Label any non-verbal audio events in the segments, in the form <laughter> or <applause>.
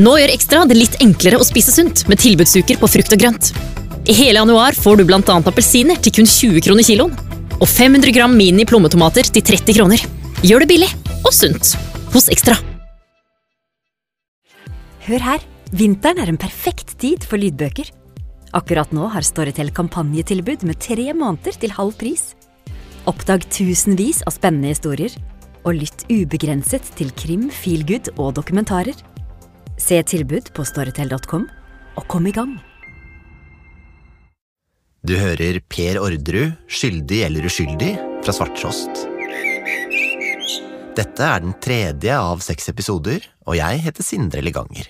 Nå gjør Ekstra det litt enklere å spise sunt med tilbudsuker på frukt og grønt. I hele januar får du annet appelsiner til kun 20 kroner kiloen. Og 500 gram mini plommetomater til 30 kroner. Gjør det billig og sunt hos Ekstra. Hør her, vinteren er en perfekt tid for lydbøker. Akkurat nå har Storytel kampanjetilbud med tre måneder til halv pris. Oppdag tusenvis av spennende historier, og lytt ubegrenset til krim, feelgood og dokumentarer. Se tilbud på storytel.com, og kom i gang. Du hører Per Orderud, skyldig eller uskyldig, fra Svarttrost. Dette er den tredje av seks episoder, og jeg heter Sindre Leganger.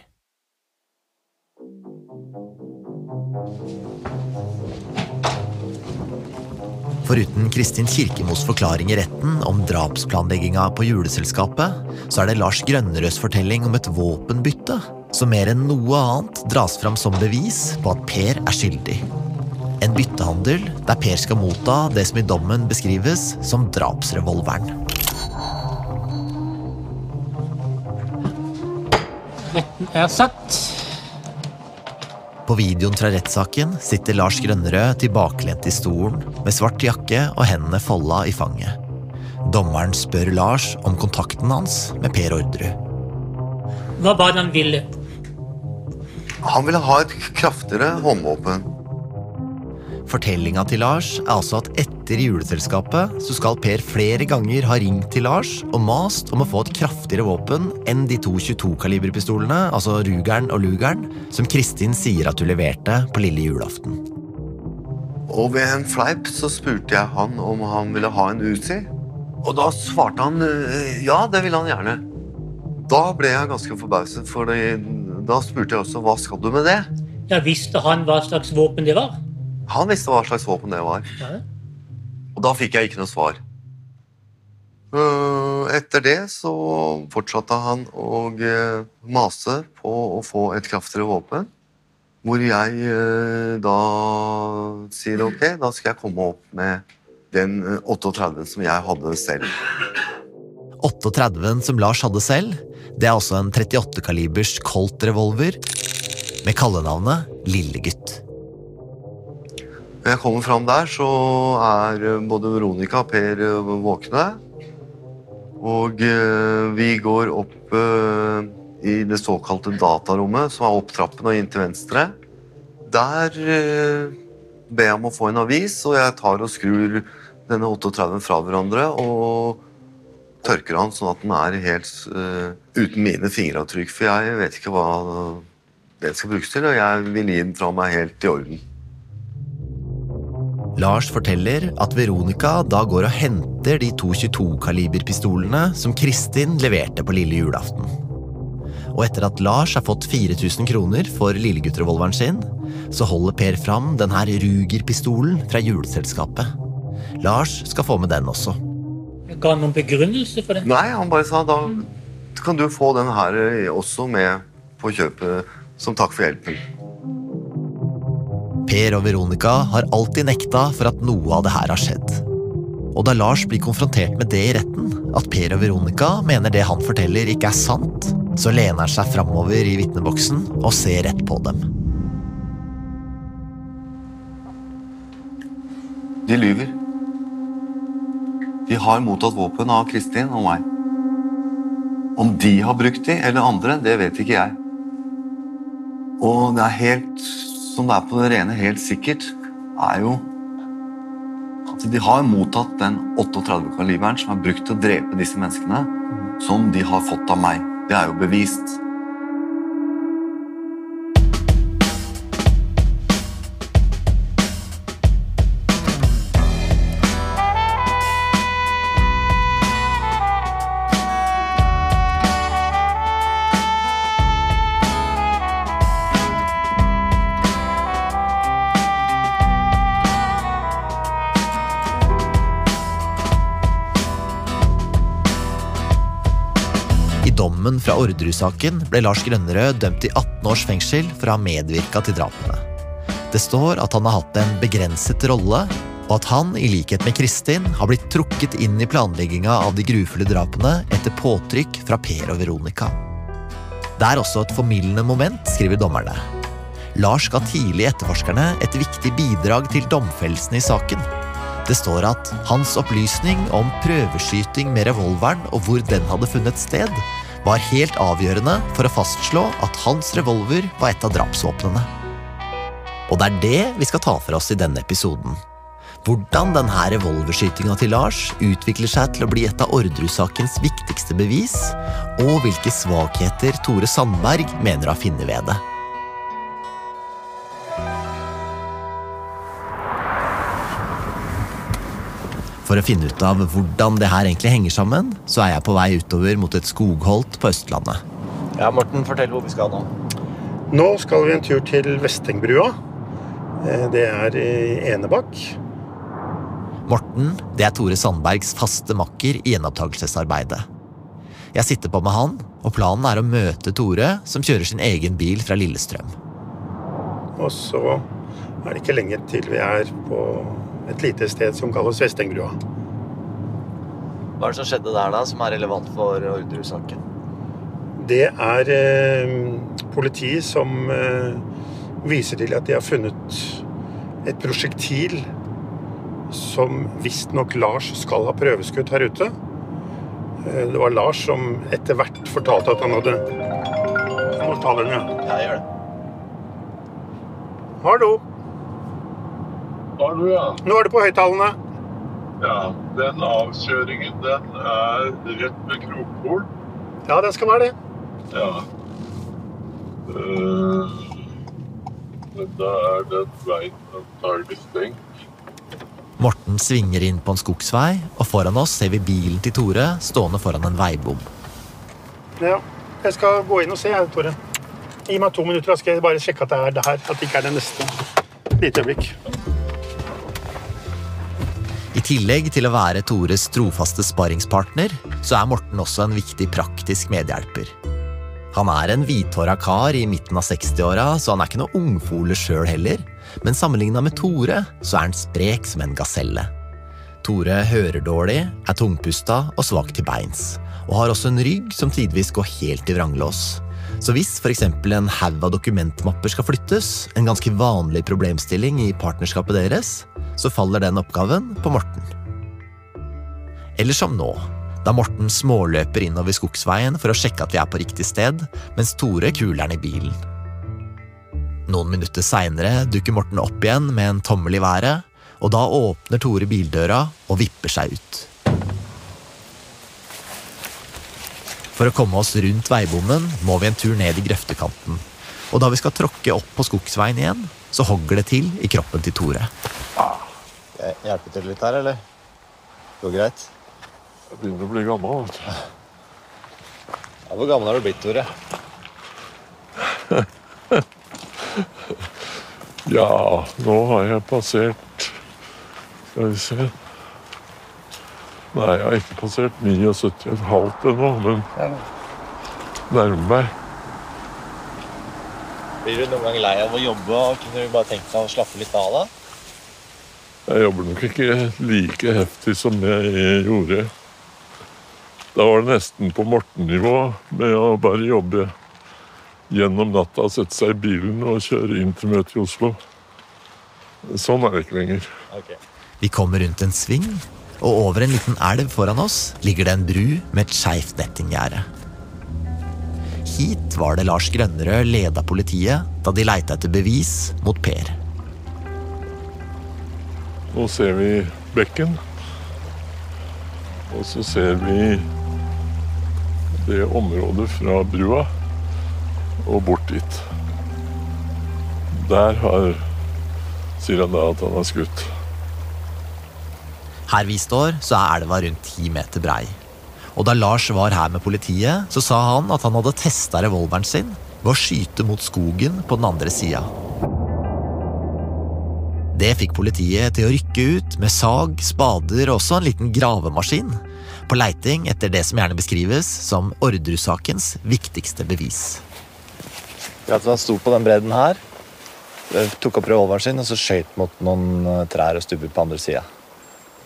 Foruten Kristin Kirkemos forklaring i retten om drapsplanlegginga på juleselskapet, så er det Lars Grønnerøds fortelling om et våpenbytte som mer enn noe annet dras fram som bevis på at Per er skyldig. En byttehandel der Per skal motta det som i dommen beskrives som drapsrevolveren. Retten er satt. På videoen fra rettssaken sitter Lars Grønnerød tilbakelent i stolen med svart jakke og hendene folda i fanget. Dommeren spør Lars om kontakten hans med Per Orderud. Hva var det han ville? Han ville ha et kraftigere håndvåpen. Fortellinga til Lars er altså at etter juleselskapet så skal Per flere ganger ha ringt til Lars og mast om å få et kraftigere våpen enn de to 22-kaliberpistolene, altså Rugeren og Lugeren, som Kristin sier at du leverte på lille julaften. Og ved en fleip så spurte jeg han om han ville ha en Uzi. Og da svarte han eh, ja, det ville han gjerne. Da ble jeg ganske forbauset, for da spurte jeg også hva skal du med det? Jeg Visste han hva slags våpen det var? Han visste hva slags våpen det var. Ja. Og da fikk jeg ikke noe svar. Øh, Etter det så fortsatte han å øh, mase på å få et kraftigere våpen. Hvor jeg øh, da sier ok, da skal jeg komme opp med den øh, 38 som jeg hadde selv. 38 som Lars hadde selv, det er altså en 38-kalibers Colt-revolver med kallenavnet Lillegutt. Når jeg kommer fram der, så er øh, både Veronica og Per øh, våkne. Og øh, vi går opp i det såkalte datarommet, som er opptrappen og inn til venstre. Der ber jeg om å få en avis, og jeg tar og skrur denne 38 fra hverandre og tørker den sånn at den er helt uten mine fingeravtrykk. For jeg vet ikke hva den skal brukes til, og jeg vil gi den fra meg helt i orden. Lars forteller at Veronica da går og henter de to 22-kaliberpistolene som Kristin leverte på lille julaften. Og etter at Lars har fått 4000 kroner for lilleguttrevolveren sin, så holder Per fram den her Ruger-pistolen fra juleselskapet. Lars skal få med den også. Ga han noen begrunnelse for det? Nei, han bare sa da kan du få den her eh, også med på kjøpet som takk for hjelpen. Per og Veronica har alltid nekta for at noe av det her har skjedd. Og da Lars blir konfrontert med det i retten, at Per og Veronica mener det han forteller ikke er sant, så lener han seg framover i vitneboksen og ser rett på dem. De lyver. De har mottatt våpen av Kristin og meg. Om de har brukt de eller andre, det vet ikke jeg. Og det er helt som det er på det rene, helt sikkert, er jo at de har mottatt den 38-kaliberen som er brukt til å drepe disse menneskene, som de har fått av meg. Det er jo bevist. Fra Orderud-saken ble Lars Grønnerød dømt til 18 års fengsel for å ha medvirka til drapene. Det står at han har hatt en begrenset rolle, og at han, i likhet med Kristin, har blitt trukket inn i planlegginga av de grufulle drapene etter påtrykk fra Per og Veronica. Det er også et formildende moment, skriver dommerne. Lars ga tidlig etterforskerne et viktig bidrag til domfellelsen i saken. Det står at hans opplysning om prøveskyting med revolveren og hvor den hadde funnet sted, var helt avgjørende for å fastslå at hans revolver var et av drapsvåpnene. Og det er det vi skal ta for oss i denne episoden. Hvordan denne revolverskytinga til Lars utvikler seg til å bli et av Orderud-sakens viktigste bevis, og hvilke svakheter Tore Sandberg mener å ha funnet ved det. For å finne ut av hvordan det her egentlig henger sammen, så er jeg på vei utover mot et skogholt på Østlandet. Ja, Morten, fortell hvor vi skal nå. Nå skal vi en tur til Vestengbrua. Eh, Det er i Enebakk. Morten det er Tore Sandbergs faste makker i gjenopptakelsesarbeidet. Jeg sitter på med han, og planen er å møte Tore, som kjører sin egen bil fra Lillestrøm. Og så er det ikke lenge til vi er på et lite sted som kalles Vestengbrua. Hva er det som skjedde der, da, som er relevant for Orderud-saken? Det er eh, politiet som eh, viser til at de har funnet et prosjektil som visstnok Lars skal ha prøveskutt her ute. Eh, Det var Lars som etter hvert fortalte at han hadde Jeg må ta den, ja. Jeg gjør det. Hallo, Hallo, ja. nå er det på høyttalerne. ja. Den avkjøringen, den er rett ved Krokpol. Ja, den skal være det. Ja. Uh, men da er den veien antagelig stengt. Morten svinger inn på en skogsvei, og foran oss ser vi bilen til Tore stående foran en veibom. Ja, jeg skal gå inn og se, jeg, Tore. Gi meg to minutter, så skal jeg bare sjekke at det er det her. At det ikke er det neste. Lite øyeblikk. I tillegg til å være Tores trofaste sparringspartner, så er Morten også en viktig praktisk medhjelper. Han er en hvithåra kar i midten av 60-åra, så han er ikke noe ungfole sjøl heller. Men sammenligna med Tore, så er han sprek som en gaselle. Tore hører dårlig, er tungpusta og svak til beins, og har også en rygg som tidvis går helt i vranglås. Så hvis f.eks. en haug av dokumentmapper skal flyttes, en ganske vanlig problemstilling i partnerskapet deres, så faller den oppgaven på Morten. Eller som nå, da Morten småløper innover skogsveien for å sjekke at vi er på riktig sted, mens Tore kuler den i bilen. Noen minutter seinere dukker Morten opp igjen med en tommel i været, og da åpner Tore bildøra og vipper seg ut. For å komme oss rundt veibommen må vi en tur ned i grøftekanten. Og da vi skal tråkke opp på skogsveien igjen, så hogger det til i kroppen til Tore. Jeg hjelper til litt her, eller? Går greit? Jeg begynner å bli gammel. vet du. Ja, hvor gammel har du blitt, Tore? <laughs> Ja, nå har jeg passert Skal vi se Nei, jeg har ikke passert 79,5 ennå, men nærmer meg. Blir du noen gang lei av å jobbe og kunne du bare tenkt deg å slappe litt av da? Jeg jobber nok ikke like heftig som jeg gjorde. Da var det nesten på Morten-nivå med å bare jobbe gjennom natta, sette seg i bilen og kjøre inn til møtet i Oslo. Sånn er det ikke lenger. Vi kommer rundt en sving, og over en liten elv foran oss ligger det en bru med et skeivt nettinggjerde. Hit var det Lars Grønnerød leda politiet da de leita etter bevis mot Per. Nå ser vi bekken. Og så ser vi det området fra brua og bort dit. Der har sier han da at han har skutt. Her vi står, så er elva rundt ti meter brei. Og da Lars var her med politiet, så sa han at han hadde testa revolveren sin ved å skyte mot skogen på den andre sida. Det fikk politiet til å rykke ut med sag, spader og også en liten gravemaskin, på leiting etter det som gjerne beskrives som Orderud-sakens viktigste bevis. Han sto på den bredden her, tok opp revolveren sin og så skøyt mot noen eh, trær og stubber på andre sida.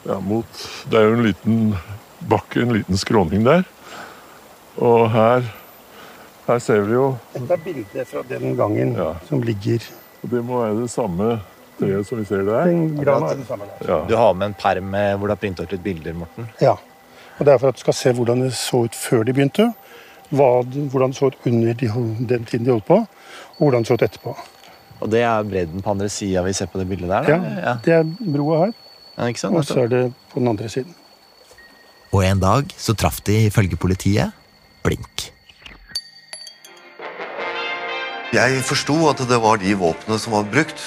Ja, mot, det er jo en liten bakke, en liten skråning der. Og her Her ser vi jo Dette er bildet fra den gangen Ja. som ligger Og det må være det samme treet som vi ser der. Den grana er den samme der. Ja. Du har med en perm hvor det er printet ut bilder, Morten. Ja. Og det er for at du skal se hvordan det så ut før de begynte, hva, hvordan det så ut under de, den tiden de holdt på, og hvordan det så ut etterpå. Og det er bredden på andre sida vi ser på det bildet der. Ja, Da. Ja. Det er broa her, Ja, ikke sant? og så er det på den andre siden. Og en dag så traff de, ifølge politiet, blink. Jeg forsto at det var de våpnene som var brukt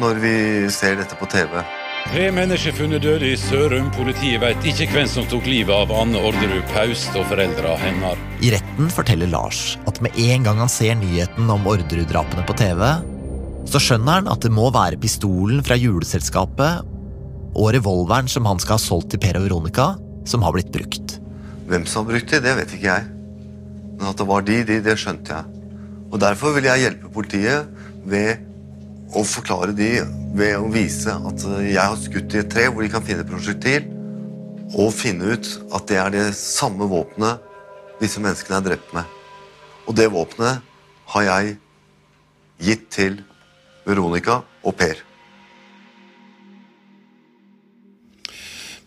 når vi ser dette på TV. Tre mennesker funnet døde i Sørum. Politiet vet ikke hvem som tok livet av Anne Orderud Paust og foreldra hennes. I retten forteller Lars at med en gang han ser nyheten om Orderud-drapene på TV, så skjønner han at det må være pistolen fra juleselskapet og revolveren som han skal ha solgt til Per og Veronica, som har blitt brukt. Hvem som har brukt de, det vet ikke jeg. Men at det var de, de, det skjønte jeg. Og Derfor vil jeg hjelpe politiet ved å forklare de ved å vise at eh, jeg har skutt i et tre hvor de kan finne prosjektil, og finne ut at det er det samme våpenet disse menneskene er drept med. Og det våpenet har jeg gitt til Veronica og Per.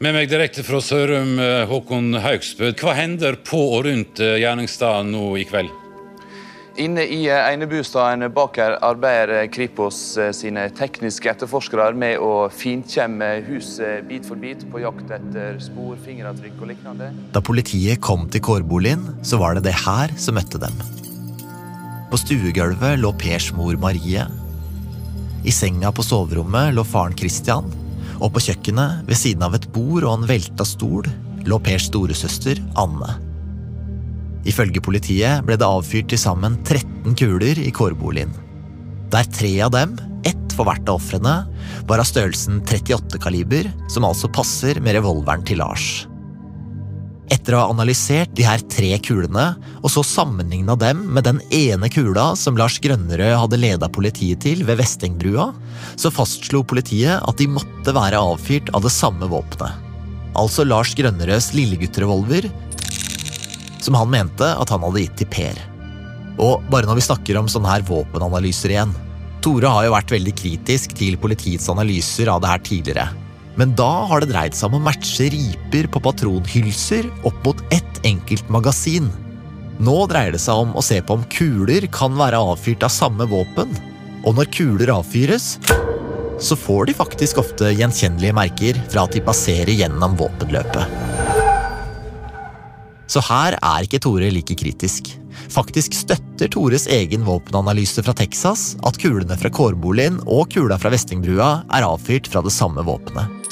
Med meg direkte fra Sørum, eh, Håkon Haugsbø. Hva hender på og rundt eh, gjerningsstedet nå i kveld? Inne i eh, enebostaden bak her arbeider Kripos eh, sine tekniske etterforskere med å finkjemme huset bit for bit på jakt etter spor, fingeravtrykk og lignende. Da politiet kom til kårboligen, så var det det her som møtte dem. På stuegulvet lå Pers mor Marie. I senga på soverommet lå faren Christian. Og på kjøkkenet, ved siden av et bord og en velta stol, lå Pers storesøster Anne. Ifølge politiet ble det avfyrt til sammen 13 kuler i kårboligen. Der tre av dem, ett for hvert av ofrene, var av størrelsen 38-kaliber, som altså passer med revolveren til Lars. Etter å ha analysert de her tre kulene, og så sammenligna dem med den ene kula som Lars Grønnerød hadde leda politiet til ved Vestengbrua, så fastslo politiet at de måtte være avfyrt av det samme våpenet. Altså Lars Grønnerøds lilleguttrevolver, som han mente at han hadde gitt til Per. Og bare når vi snakker om sånne her våpenanalyser igjen Tore har jo vært veldig kritisk til politiets analyser av det her tidligere. Men da har det dreid seg om å matche riper på patronhylser opp mot ett enkelt magasin. Nå dreier det seg om å se på om kuler kan være avfyrt av samme våpen. Og når kuler avfyres, så får de faktisk ofte gjenkjennelige merker fra at de passerer gjennom våpenløpet. Så her er ikke Tore like kritisk. Faktisk støtter Tores egen våpenanalyse fra Texas at kulene fra kårboligen og kula fra Vestingbrua er avfyrt fra det samme våpenet.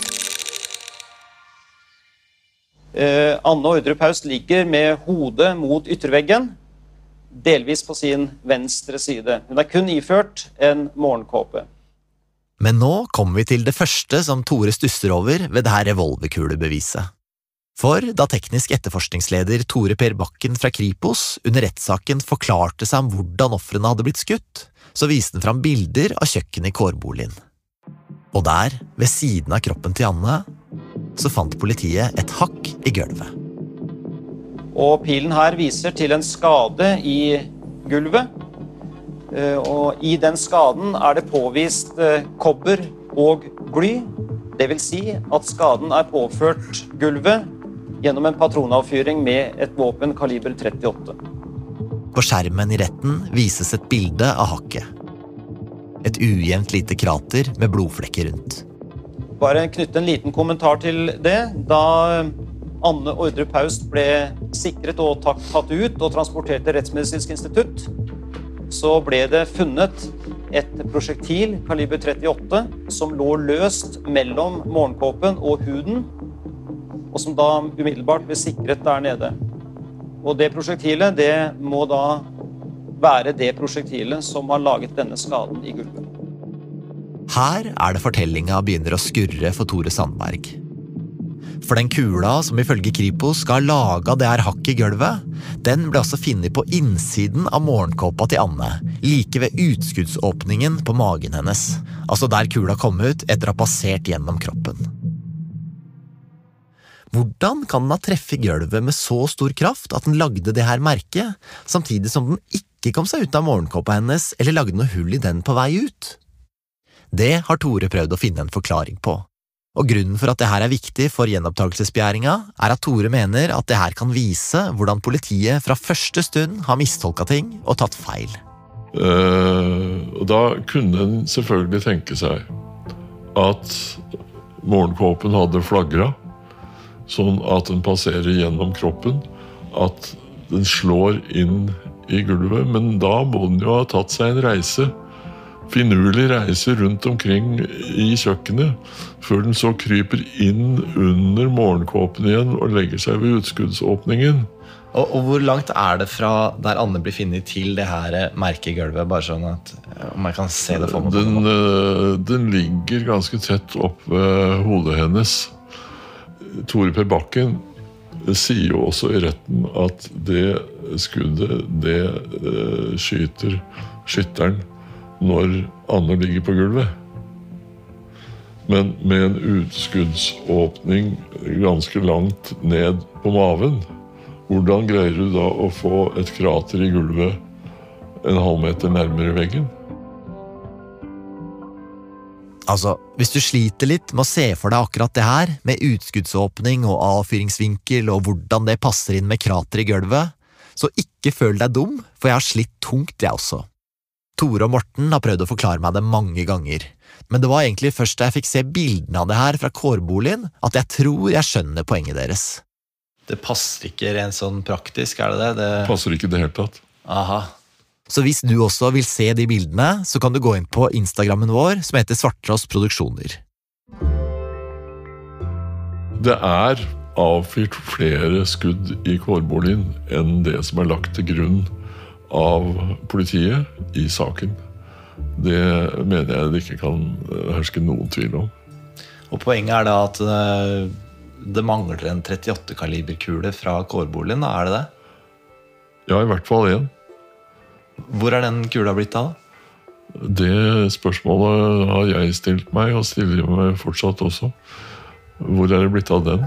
Eh, Anne Ordre Paust ligger med hodet mot ytterveggen, delvis på sin venstre side. Hun er kun iført en morgenkåpe. Men nå kommer vi til det første som Tore stusser over ved det her revolverkulebeviset. For da teknisk etterforskningsleder Tore Per Bakken fra Kripos under rettssaken forklarte seg om hvordan ofrene hadde blitt skutt, så viste han fram bilder av kjøkkenet i kårboligen. Og der, ved siden av kroppen til Anne, så fant politiet et hakk i gulvet. Og pilen her viser til en skade i gulvet. Eh, Og i den skaden er det påvist eh, kobber og bly. Det vil si at skaden er påført gulvet gjennom en patronavfyring med et våpen kaliber 38. På skjermen i retten vises et bilde av hakket. Et ujevnt lite krater med blodflekker rundt. Bare knytte en liten kommentar til det. Da Anne Ordre Paust ble sikret og tatt ut og transportert til Rettsmedisinsk institutt, så ble det funnet et prosjektil kaliber 38 som lå løst mellom morgenkåpen og huden, og som da umiddelbart ble sikret der nede. Og det prosjektilet, det må da være det prosjektilet som har laget denne skaden i gulvet. Her er det fortellinga begynner å skurre for Tore Sandberg. For den kula som ifølge Kripos skal ha laga det her hakket i gulvet, den ble altså funnet på innsiden av morgenkåpa til Anne, like ved utskuddsåpningen på magen hennes, altså der kula kom ut etter å ha passert gjennom kroppen. Hvordan kan den ha treffet gulvet med så stor kraft at den lagde det her merket, samtidig som den ikke kom seg ut av morgenkåpa hennes eller lagde noe hull i den på vei ut? Det har Tore prøvd å finne en forklaring på. Og grunnen for at det her er viktig for gjenopptakelsesbegjæringa, er at Tore mener at det her kan vise hvordan politiet fra første stund har mistolka ting og tatt feil. Eh, og da kunne en selvfølgelig tenke seg at morgenkåpen hadde flagra, sånn at den passerer gjennom kroppen. At den slår inn i gulvet. Men da må den jo ha tatt seg en reise finurlig reise rundt omkring i kjøkkenet, før den så kryper inn under morgenkåpen igjen og legger seg ved utskuddsåpningen. Og, og, Hvor langt er det fra der Anne blir funnet, til det her merkegulvet? Bare sånn at om jeg kan se det for meg. Den, eh, den ligger ganske tett opp ved hodet hennes. Tore Per Bakken sier jo også i retten at det skuddet, det skyter skytteren når Anne ligger på gulvet. Men med en utskuddsåpning ganske langt ned på maven, hvordan greier du da å få et krater i gulvet en halvmeter nærmere veggen? Altså, hvis du sliter litt med å se for deg akkurat det her, med utskuddsåpning og avfyringsvinkel og hvordan det passer inn med krater i gulvet, så ikke føl deg dum, for jeg har slitt tungt, jeg også. Tore og Morten har prøvd å forklare meg det mange ganger, men det var egentlig først da jeg fikk se bildene av det her fra kårboligen at jeg tror jeg skjønner poenget deres. Det passer ikke rent sånn praktisk, er det det? det... Passer ikke i det hele tatt. Aha. Så hvis du også vil se de bildene, så kan du gå inn på Instagrammen vår som heter Svarttross Produksjoner. Det er avfyrt flere skudd i kårboligen enn det som er lagt til grunn av politiet i saken. Det mener jeg det ikke kan herske noen tvil om. Og Poenget er da at eh, det mangler en 38-kaliberkule fra kårboligen, er det det? Ja, i hvert fall én. Hvor er den kula blitt av? Det spørsmålet har jeg stilt meg, og stiller meg fortsatt også. Hvor er det blitt av den?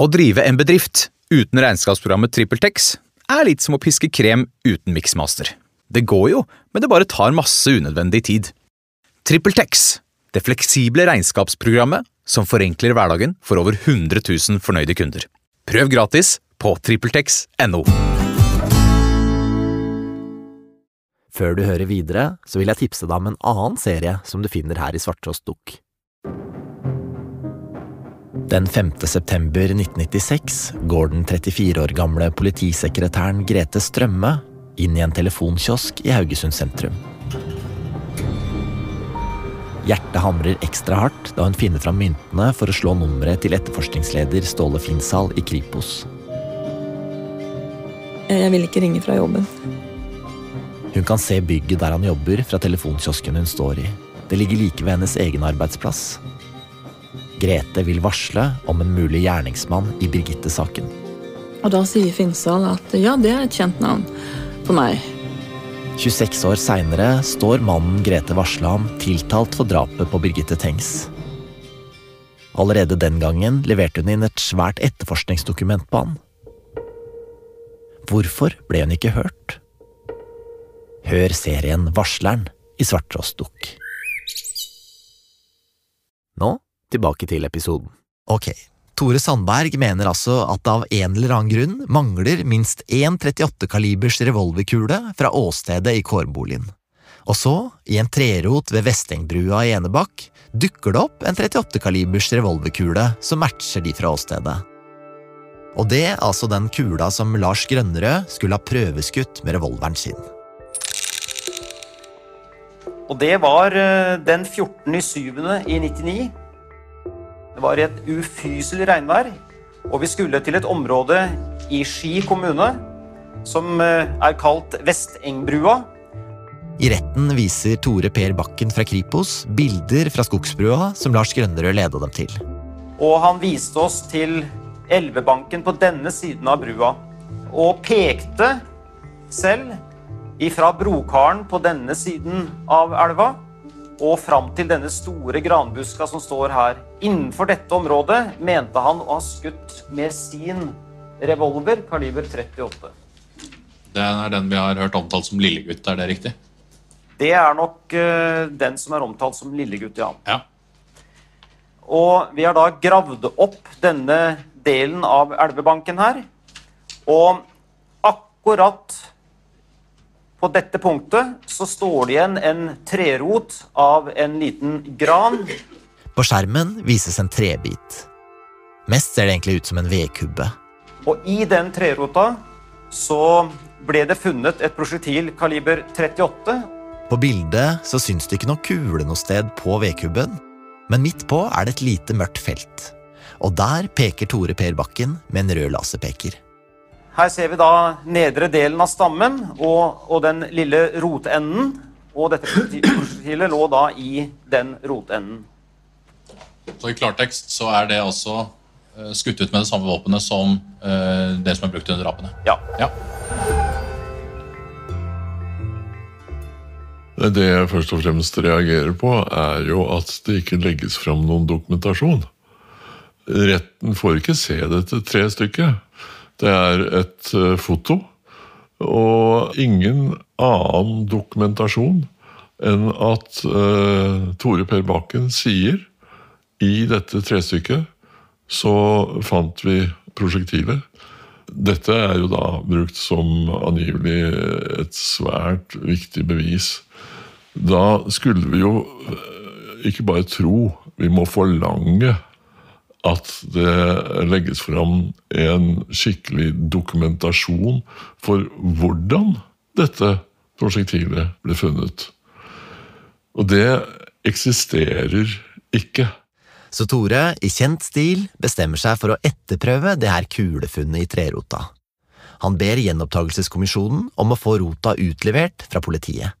Å drive en bedrift uten regnskapsprogrammet TrippelTex er litt som å piske krem uten miksmaster. Det går jo, men det bare tar masse unødvendig tid. TrippelTex, det fleksible regnskapsprogrammet som forenkler hverdagen for over 100 000 fornøyde kunder. Prøv gratis på TrippelTex.no. Før du hører videre, så vil jeg tipse deg om en annen serie som du finner her i Svarttrost Dukk. Den 5. september 1996 går den 34 år gamle politisekretæren Grete Strømme inn i en telefonkiosk i Haugesund sentrum. Hjertet hamrer ekstra hardt da hun finner fram myntene for å slå nummeret til etterforskningsleder Ståle Finshall i Kripos. Jeg vil ikke ringe fra jobben. Hun kan se bygget der han jobber fra telefonkiosken hun står i. Det ligger like ved hennes egen arbeidsplass. Grete vil varsle om en mulig gjerningsmann i Birgitte-saken. Og Da sier Finnsal at ja, det er et kjent navn for meg. 26 år seinere står mannen Grete varsla om tiltalt for drapet på Birgitte Tengs. Allerede den gangen leverte hun inn et svært etterforskningsdokument på han. Hvorfor ble hun ikke hørt? Hør serien Varsleren i Svarttrost Dukk. Nå tilbake til episoden. Ok, Tore Sandberg mener altså at det av en eller annen grunn mangler minst én 38-kalibers revolverkule fra åstedet i kårboligen. Og så, i en trerot ved Vestengbrua i Enebakk, dukker det opp en 38-kalibers revolverkule som matcher de fra åstedet. Og det altså den kula som Lars Grønnerød skulle ha prøveskutt med revolveren sin. Og det var eh, den 14.07. i 99. Det var et ufyselig regnvær, og vi skulle til et område i Ski kommune som eh, er kalt Vestengbrua. I retten viser Tore Per Bakken fra Kripos bilder fra skogsbrua som Lars Grønnerød leda dem til. Og han viste oss til elvebanken på denne siden av brua. Og pekte selv ifra brokaren på denne siden av elva og fram til denne store granbuska som står her. Innenfor dette området mente han å ha skutt med sin revolver kaliber 38. Det er den vi har hørt omtalt som lillegutt, er det riktig? Det er nok eh, den som er omtalt som lillegutt, ja. Ja. Og vi har da gravd opp denne delen av elvebanken her. Og akkurat på dette punktet så står det igjen en trerot av en liten gran. På skjermen vises en trebit. Mest ser det egentlig ut som en vedkubbe. Og i den trerota så ble det funnet et prosjektil kaliber 38. På bildet så syns det ikke noe kule noe sted på vedkubben, men midt på er det et lite mørkt felt. Og der peker Tore Per Bakken med en rød laserpeker. Her ser vi da nedre delen av stammen og, og den lille rotenden. Og dette prosjektilet lå da i den rotenden. Så i klartekst så er det altså eh, skutt ut med det samme våpenet som eh, det som er brukt under drapene? Ja. ja. Det jeg først og fremst reagerer på, er jo at det ikke legges fram noen dokumentasjon. Retten får ikke se dette tre stykket. Det er et eh, foto, og ingen annen dokumentasjon enn at uh, Tore Per Bakken sier i dette trestykket så fant vi prosjektilet. Dette er jo da brukt som angivelig et svært viktig bevis. Da skulle vi jo eh, ikke bare tro, vi må forlange at det legges fram en skikkelig dokumentasjon for hvordan dette prosjektilet ble funnet. Og det eksisterer ikke. Så Tore, i kjent stil, bestemmer seg for å etterprøve det her kulefunnet i trerota. Han ber gjenopptakelseskommisjonen om å få rota utlevert fra politiet.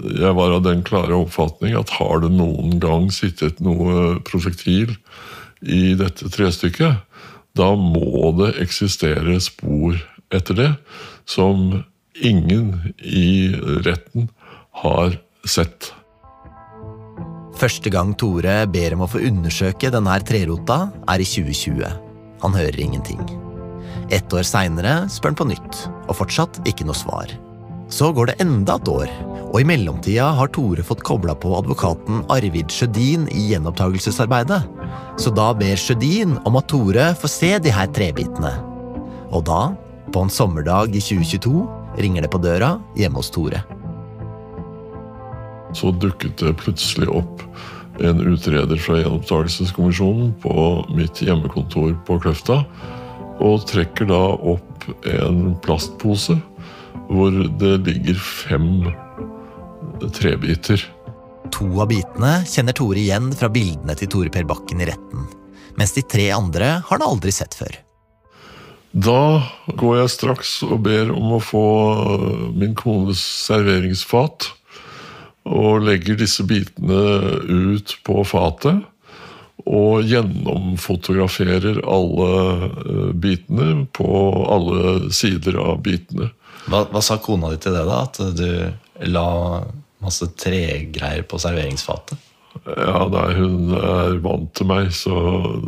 Jeg var av den klare oppfatning at har det noen gang sittet noe prosjektil i dette trestykket, da må det eksistere spor etter det som ingen i retten har sett. Første gang Tore ber om å få undersøke denne trerota, er i 2020. Han hører ingenting. Ett år seinere spør han på nytt, og fortsatt ikke noe svar. Så går det enda et år, og i mellomtida har Tore fått kobla på advokaten Arvid Sjødin i gjenopptakelsesarbeidet. Så da ber Sjødin om at Tore får se de her trebitene. Og da, på en sommerdag i 2022, ringer det på døra hjemme hos Tore. Så dukket det plutselig opp en utreder fra Gjenopptakelseskommisjonen på mitt hjemmekontor på Kløfta, og trekker da opp en plastpose hvor det ligger fem trebiter. To av bitene kjenner Tore igjen fra bildene til Tore Per Bakken i retten, mens de tre andre har han aldri sett før. Da går jeg straks og ber om å få min kones serveringsfat, og legger disse bitene ut på fatet. Og gjennomfotograferer alle eh, bitene på alle sider av bitene. Hva, hva sa kona di til det, da? At du la masse tregreier på serveringsfatet? Ja, nei, hun er vant til meg, så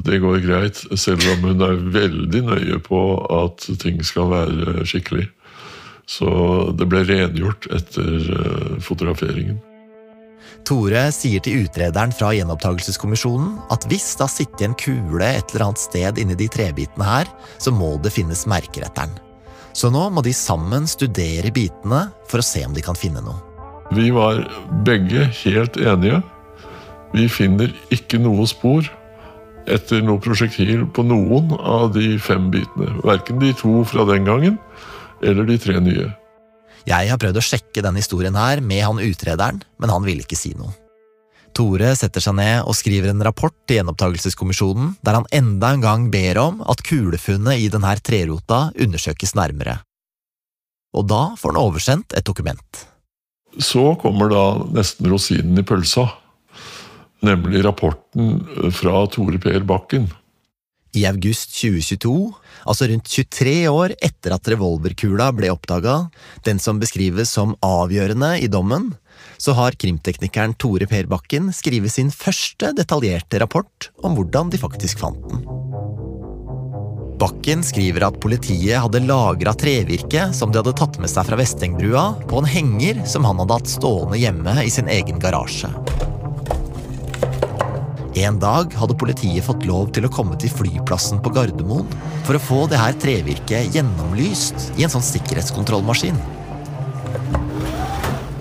det går greit. Selv om hun er veldig nøye på at ting skal være skikkelig. Så det ble rengjort etter eh, fotograferingen. Tore sier til utrederen fra Gjenopptakelseskommisjonen at hvis det har sittet en kule et eller annet sted inni de trebitene her, så må det finnes merker etter den. Så nå må de sammen studere bitene for å se om de kan finne noe. Vi var begge helt enige. Vi finner ikke noe spor etter noe prosjektil på noen av de fem bitene. Verken de to fra den gangen eller de tre nye. Jeg har prøvd å sjekke denne historien her med han utrederen, men han ville ikke si noe. Tore setter seg ned og skriver en rapport til Gjenopptakelseskommisjonen der han enda en gang ber om at kulefunnet i denne trerota undersøkes nærmere. Og da får han oversendt et dokument. Så kommer da nesten rosinen i pølsa, nemlig rapporten fra Tore Per Bakken. I august 2022 altså rundt 23 år etter at revolverkula ble oppdaga, den som beskrives som avgjørende i dommen, så har krimteknikeren Tore Per Bakken skrevet sin første detaljerte rapport om hvordan de faktisk fant den. Bakken skriver at politiet hadde lagra trevirke som de hadde tatt med seg fra Vestengbrua, på en henger som han hadde hatt stående hjemme i sin egen garasje. En dag hadde politiet fått lov til å komme til flyplassen på Gardermoen for å få det her trevirket gjennomlyst i en sånn sikkerhetskontrollmaskin.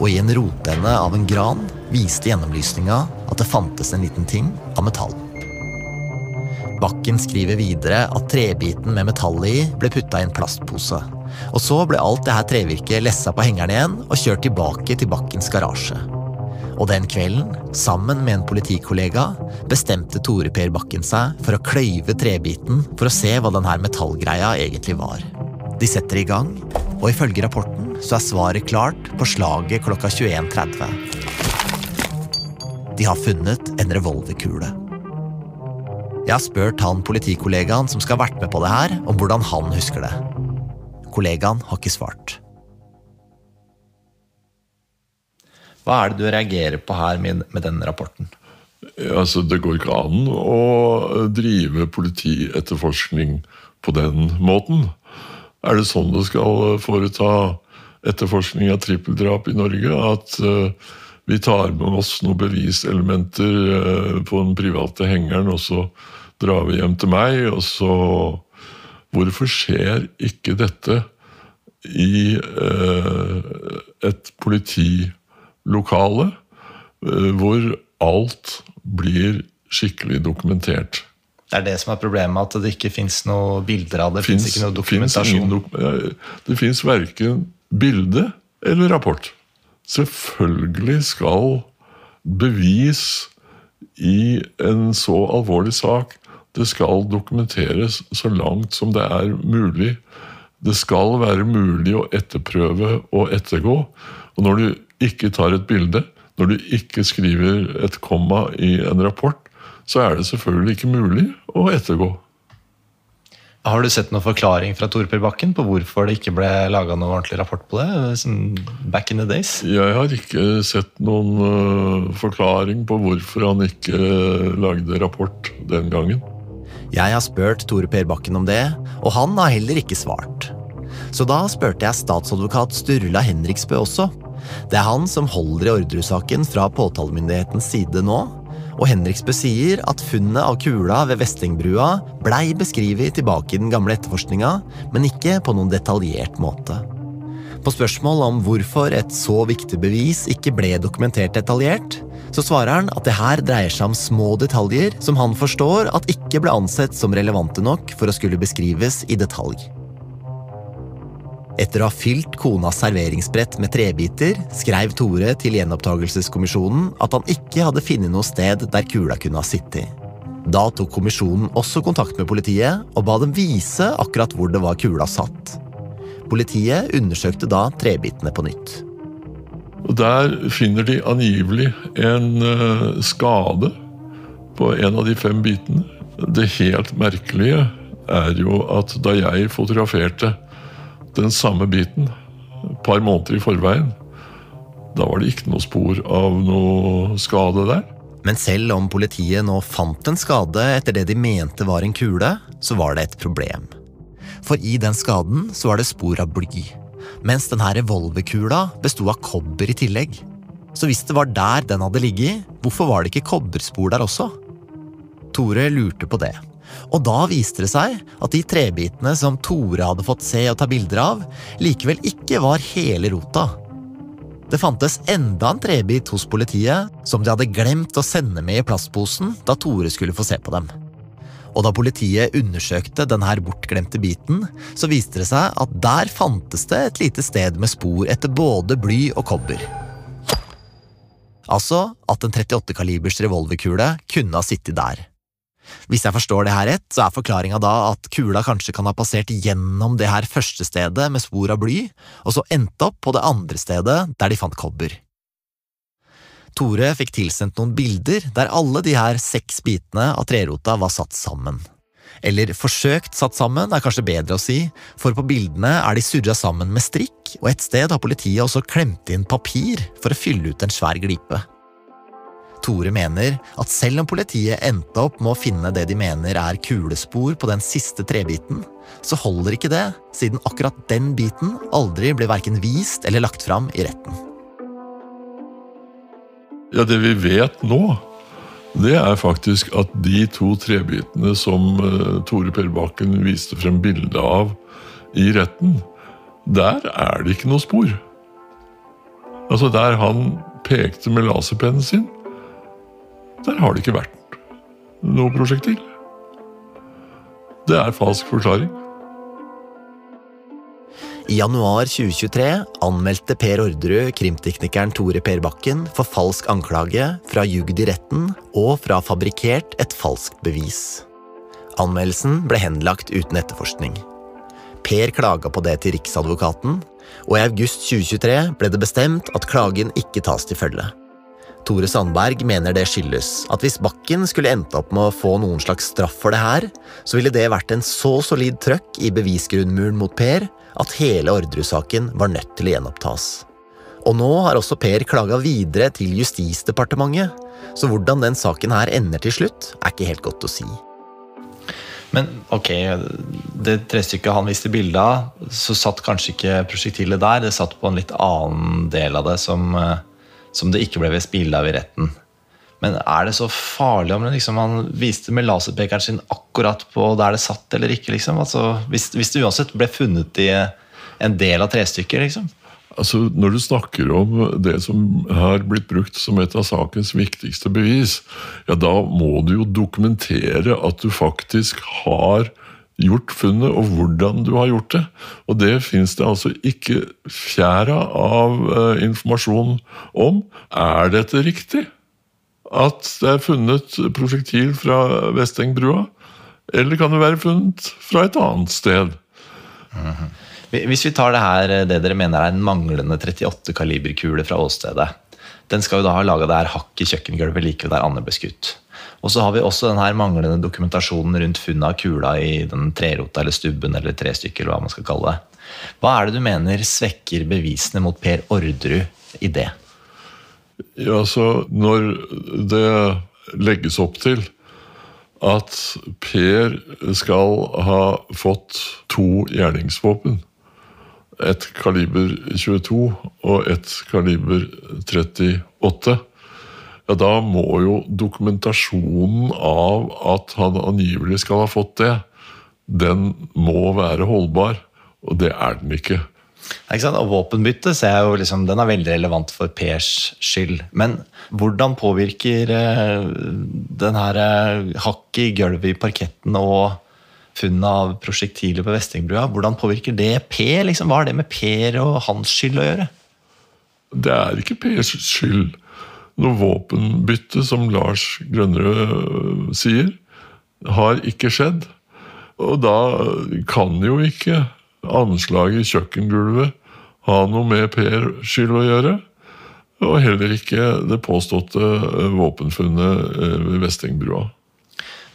Og i en rotende av en gran viste gjennomlysninga at det fantes en liten ting av metall. Bakken skriver videre at trebiten med metallet i ble putta i en plastpose. Og så ble alt det her trevirket lessa på hengeren igjen og kjørt tilbake til Bakkens garasje. Og den kvelden, sammen med en politikollega, bestemte Tore Per Bakken seg for å kløyve trebiten for å se hva denne metallgreia egentlig var. De setter i gang, og ifølge rapporten så er svaret klart på slaget klokka 21.30. De har funnet en revolverkule. Jeg har spurt han politikollegaen som skal ha vært med på det her, om hvordan han husker det. Kollegaen har ikke svart. Hva er det du reagerer på her med, med den rapporten? Altså, Det går ikke an å drive politietterforskning på den måten. Er det sånn du skal foreta etterforskning av trippeldrap i Norge? At uh, vi tar med oss noen beviselementer uh, på den private hengeren, og så drar vi hjem til meg, og så Hvorfor skjer ikke dette i uh, et politilokale hvor alt blir skikkelig dokumentert? Det er det som er problemet, at det ikke fins noe bilder av det? Finns, ikke noe dokumentasjon? Dok det fins verken bilde eller rapport. Selvfølgelig skal bevis i en så alvorlig sak det skal dokumenteres så langt som det er mulig. Det skal være mulig å etterprøve og ettergå. Og når du ikke tar et bilde, når du ikke skriver et komma i en rapport, så er det selvfølgelig ikke mulig å ettergå. Har du sett noen forklaring fra Tore Per Bakken på hvorfor det ikke ble laga noen ordentlig rapport på det? back in the days? Jeg har ikke sett noen uh, forklaring på hvorfor han ikke uh, lagde rapport den gangen. Jeg har spurt Tore Per Bakken om det, og han har heller ikke svart. Så da spurte jeg statsadvokat Sturla Henriksbø også. Det er han som holder i Orderud-saken fra påtalemyndighetens side nå, og Henriksbø sier at funnet av kula ved Vestengbrua blei beskrevet tilbake i den gamle etterforskninga, men ikke på noen detaljert måte. På spørsmål om hvorfor et så viktig bevis ikke ble dokumentert detaljert, så svarer han at det her dreier seg om små detaljer som han forstår at ikke ble ansett som relevante nok for å skulle beskrives i detalj. Etter å ha fylt konas serveringsbrett med trebiter, skrev Tore til gjenopptakelseskommisjonen at han ikke hadde funnet noe sted der kula kunne ha sittet. Da tok kommisjonen også kontakt med politiet og ba dem vise akkurat hvor det var kula satt. Politiet undersøkte da trebitene på nytt. Og Der finner de angivelig en uh, skade på en av de fem bitene. Det helt merkelige er jo at da jeg fotograferte den samme biten et par måneder i forveien. Da var det ikke noe spor av noe skade der. Men selv om politiet nå fant en skade etter det de mente var en kule, så var det et problem. For i den skaden så var det spor av bly. Mens denne revolverkula besto av kobber i tillegg. Så hvis det var der den hadde ligget, hvorfor var det ikke kobberspor der også? Tore lurte på det. Og da viste det seg at de trebitene som Tore hadde fått se og ta bilder av, likevel ikke var hele rota. Det fantes enda en trebit hos politiet som de hadde glemt å sende med i plastposen da Tore skulle få se på dem. Og da politiet undersøkte denne bortglemte biten, så viste det seg at der fantes det et lite sted med spor etter både bly og kobber. Altså at en 38 kalibers revolverkule kunne ha sittet der. Hvis jeg forstår det her rett, så er forklaringa da at kula kanskje kan ha passert gjennom det her første stedet med spor av bly, og så endt opp på det andre stedet der de fant kobber. Tore fikk tilsendt noen bilder der alle de her seks bitene av trerota var satt sammen. Eller forsøkt satt sammen, er kanskje bedre å si, for på bildene er de surra sammen med strikk, og et sted har politiet også klemt inn papir for å fylle ut en svær glipe. Tore mener at selv om politiet endte opp med å finne det de mener er kulespor på den siste trebiten, så holder ikke det, siden akkurat den biten aldri ble verken vist eller lagt fram i retten. Ja, det vi vet nå, det er faktisk at de to trebitene som uh, Tore Perbakken viste frem bilde av i retten, der er det ikke noe spor. Altså Der han pekte med laserpennen sin, der har det ikke vært noe prosjektil. Det er falsk forklaring. I januar 2023 anmeldte Per Orderud krimteknikeren Tore Per Bakken for falsk anklage fra jugd i retten og fra fabrikkert et falskt bevis. Anmeldelsen ble henlagt uten etterforskning. Per klaga på det til Riksadvokaten, og i august 2023 ble det bestemt at klagen ikke tas til følge. Tore Sandberg mener det skyldes at hvis Bakken skulle endt opp med å få noen slags straff for det her, så ville det vært en så solid trøkk i bevisgrunnmuren mot Per at hele Orderud-saken var nødt til å gjenopptas. Og nå har også Per klaga videre til Justisdepartementet, så hvordan den saken her ender til slutt, er ikke helt godt å si. Men ok, det trestykket han viste bilde av, så satt kanskje ikke prosjektilet der. Det satt på en litt annen del av det som, eh, som det ikke ble vist bilde av i retten. Men er det så farlig om liksom, han viste med laserpekeren sin akkurat på der det satt eller ikke? Liksom? Altså, hvis, hvis, det uansett ble funnet i en del av trestykket, liksom? Altså, Når du snakker om det som har blitt brukt som et av sakens viktigste bevis, ja, da må du jo dokumentere at du faktisk har gjort funnet, og hvordan du har gjort det. Og det fins det altså ikke fjæra av uh, informasjon om. Er dette riktig? at det er funnet prosjektil fra Vestengbrua? Eller kan det være funnet fra et annet sted? Hvis vi tar det her, det dere mener er en manglende 38 kaliberkule fra åstedet. Den skal jo da ha laga det her hakk i kjøkkengulvet like der Anne ble skutt. Og så har vi også den her manglende dokumentasjonen rundt funnet av kula i den trerota eller stubben eller trestykker, eller hva man skal kalle det. Hva er det du mener svekker bevisene mot Per Orderud i det? Ja, så når det legges opp til at Per skal ha fått to gjerningsvåpen, et kaliber 22 og et kaliber 38, ja, da må jo dokumentasjonen av at han angivelig skal ha fått det, den må være holdbar. Og det er den ikke. Og våpenbytte ser jeg jo liksom, den er veldig relevant for Pers skyld. Men hvordan påvirker eh, den her uh, hakket i gulvet i parketten og funnet av prosjektiler på Vestingbrua, hvordan påvirker det Per? Liksom? Hva har det med Per og hans skyld å gjøre? Det er ikke Pers skyld. Noe våpenbytte, som Lars Grønnerød eh, sier, har ikke skjedd. Og da kan jo ikke anslaget i kjøkkengulvet ha noe med Per skyld å gjøre. Og heller ikke det påståtte eh, våpenfunnet eh, ved Vestingbrua.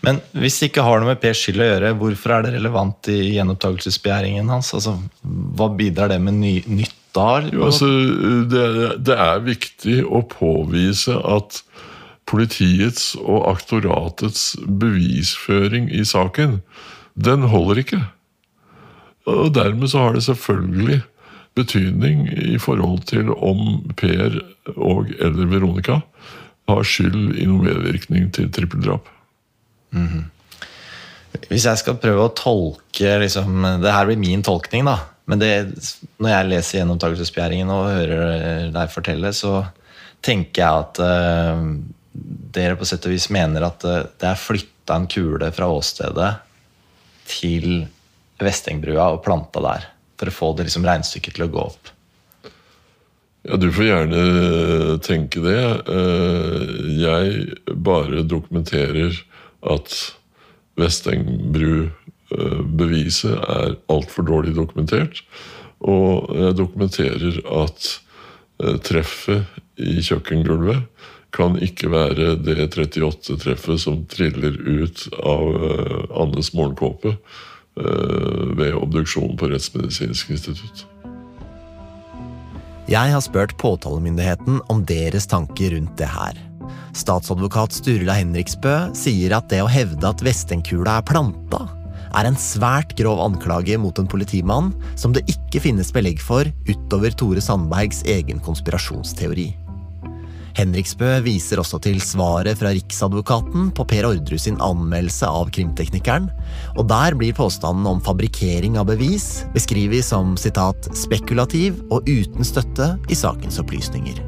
Men hvis det ikke har noe med Per skyld å gjøre, hvorfor er det relevant i gjenopptakelsesbegjæringen hans? Altså, hva bidrar det med ny, nytt da? Jo, altså, det, det er viktig å påvise at politiets og aktoratets bevisføring i saken, den holder ikke. Og dermed så har det selvfølgelig betydning i forhold til om Per og eller Veronica har skyld i noen medvirkning til trippeldrap. Mm -hmm. Hvis jeg skal prøve å tolke liksom, Det her blir min tolkning, da. Men det, når jeg leser gjenopptakelsesbegjæringen og hører deg fortelle, så tenker jeg at uh, dere på sett og vis mener at uh, det er flytta en kule fra åstedet til Vestengbrua og planta der. For å få det liksom regnestykket til å gå opp. Ja, Du får gjerne tenke det. Eh, jeg bare dokumenterer at Vestengbru-beviset er altfor dårlig dokumentert. Og jeg dokumenterer at eh, treffet i kjøkkengulvet kan ikke være det 38-treffet som triller ut av eh, Annes morgenkåpe eh, ved obduksjon på Rettsmedisinsk institutt. Jeg har spurt påtalemyndigheten om deres tanker rundt det her. Statsadvokat Sturla Henriksbø sier at det å hevde at Vestenkula er planta, er en svært grov anklage mot en politimann som det ikke finnes belegg for utover Tore Sandbergs egen konspirasjonsteori. Henriksbø viser også til svaret fra Riksadvokaten på Per Ordru sin anmeldelse av krimteknikeren, og der blir påstanden om fabrikkering av bevis beskrevet som citat, 'spekulativ og uten støtte i sakens opplysninger'.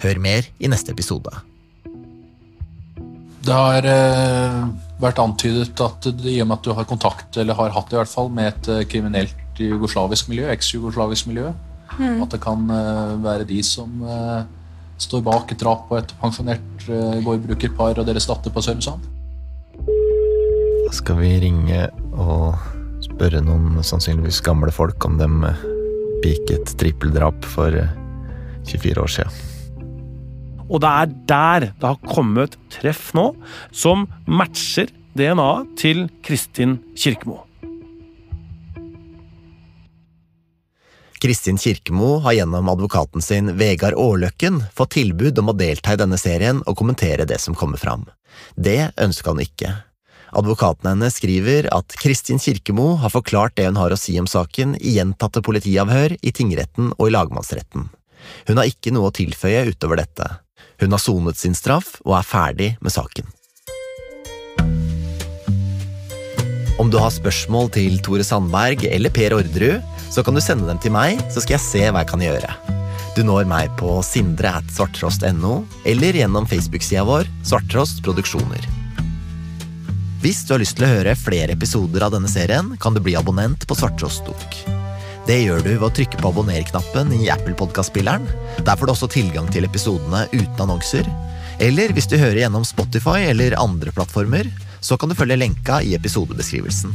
Hør mer i neste episode. Det har eh, vært antydet at i og med at du har kontakt, eller har hatt det i hvert fall, med et eh, kriminelt jugoslavisk miljø, eks-jugoslavisk miljø, Mm. at det kan eh, være de som eh, står bak et drap på et pensjonert eh, gårdbrukerpar og deres datter på Sørumsand. Da skal vi ringe og spørre noen sannsynligvis gamle folk om dem begikk et trippeldrap for eh, 24 år siden. Og det er der det har kommet treff nå som matcher DNA-et til Kristin Kirkemo. Kristin Kirkemo har gjennom advokaten sin Vegard Aarløkken fått tilbud om å delta i denne serien og kommentere det som kommer fram. Det ønsker han ikke. Advokaten hennes skriver at Kristin Kirkemo har forklart det hun har å si om saken i gjentatte politiavhør i tingretten og i lagmannsretten. Hun har ikke noe å tilføye utover dette. Hun har sonet sin straff og er ferdig med saken. Om du har spørsmål til Tore Sandberg eller Per Orderud, så kan du sende dem til meg, så skal jeg se hva jeg kan gjøre. Du når meg på sindre at svarttrost.no, eller gjennom Facebook-sida vår Svarttrost Produksjoner. Hvis du har lyst til å høre flere episoder av denne serien, kan du bli abonnent på Svarttrost Dok. Det gjør du ved å trykke på abonner-knappen i Apple Podcast-spilleren. Der får du også tilgang til episodene uten annonser. Eller hvis du hører gjennom Spotify eller andre plattformer, så kan du følge lenka i episodebeskrivelsen.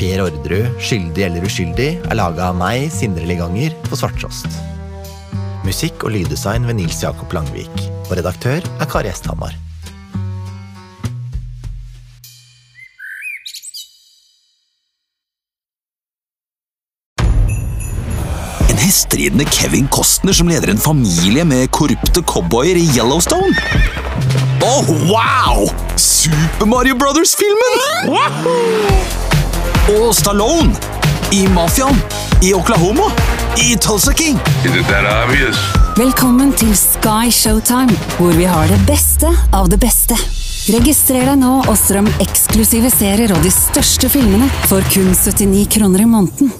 Per Orderud, skyldig eller uskyldig, er laga av meg, Sindre Liganger, på Svarttrost. Musikk og lyddesign ved Nils Jakob Langvik. Og redaktør er Kari Esthamar. En Kevin Costner som leder en familie med korrupte cowboyer i Yellowstone. Oh, wow! Super Mario Brothers-filmen! Og Stallone i Mafiaen i Oklahoma. I Tulsa King. Velkommen til Sky Showtime, hvor vi har det beste av det beste. Registrer deg nå og strøm eksklusive serier og de største filmene for kun 79 kroner i måneden.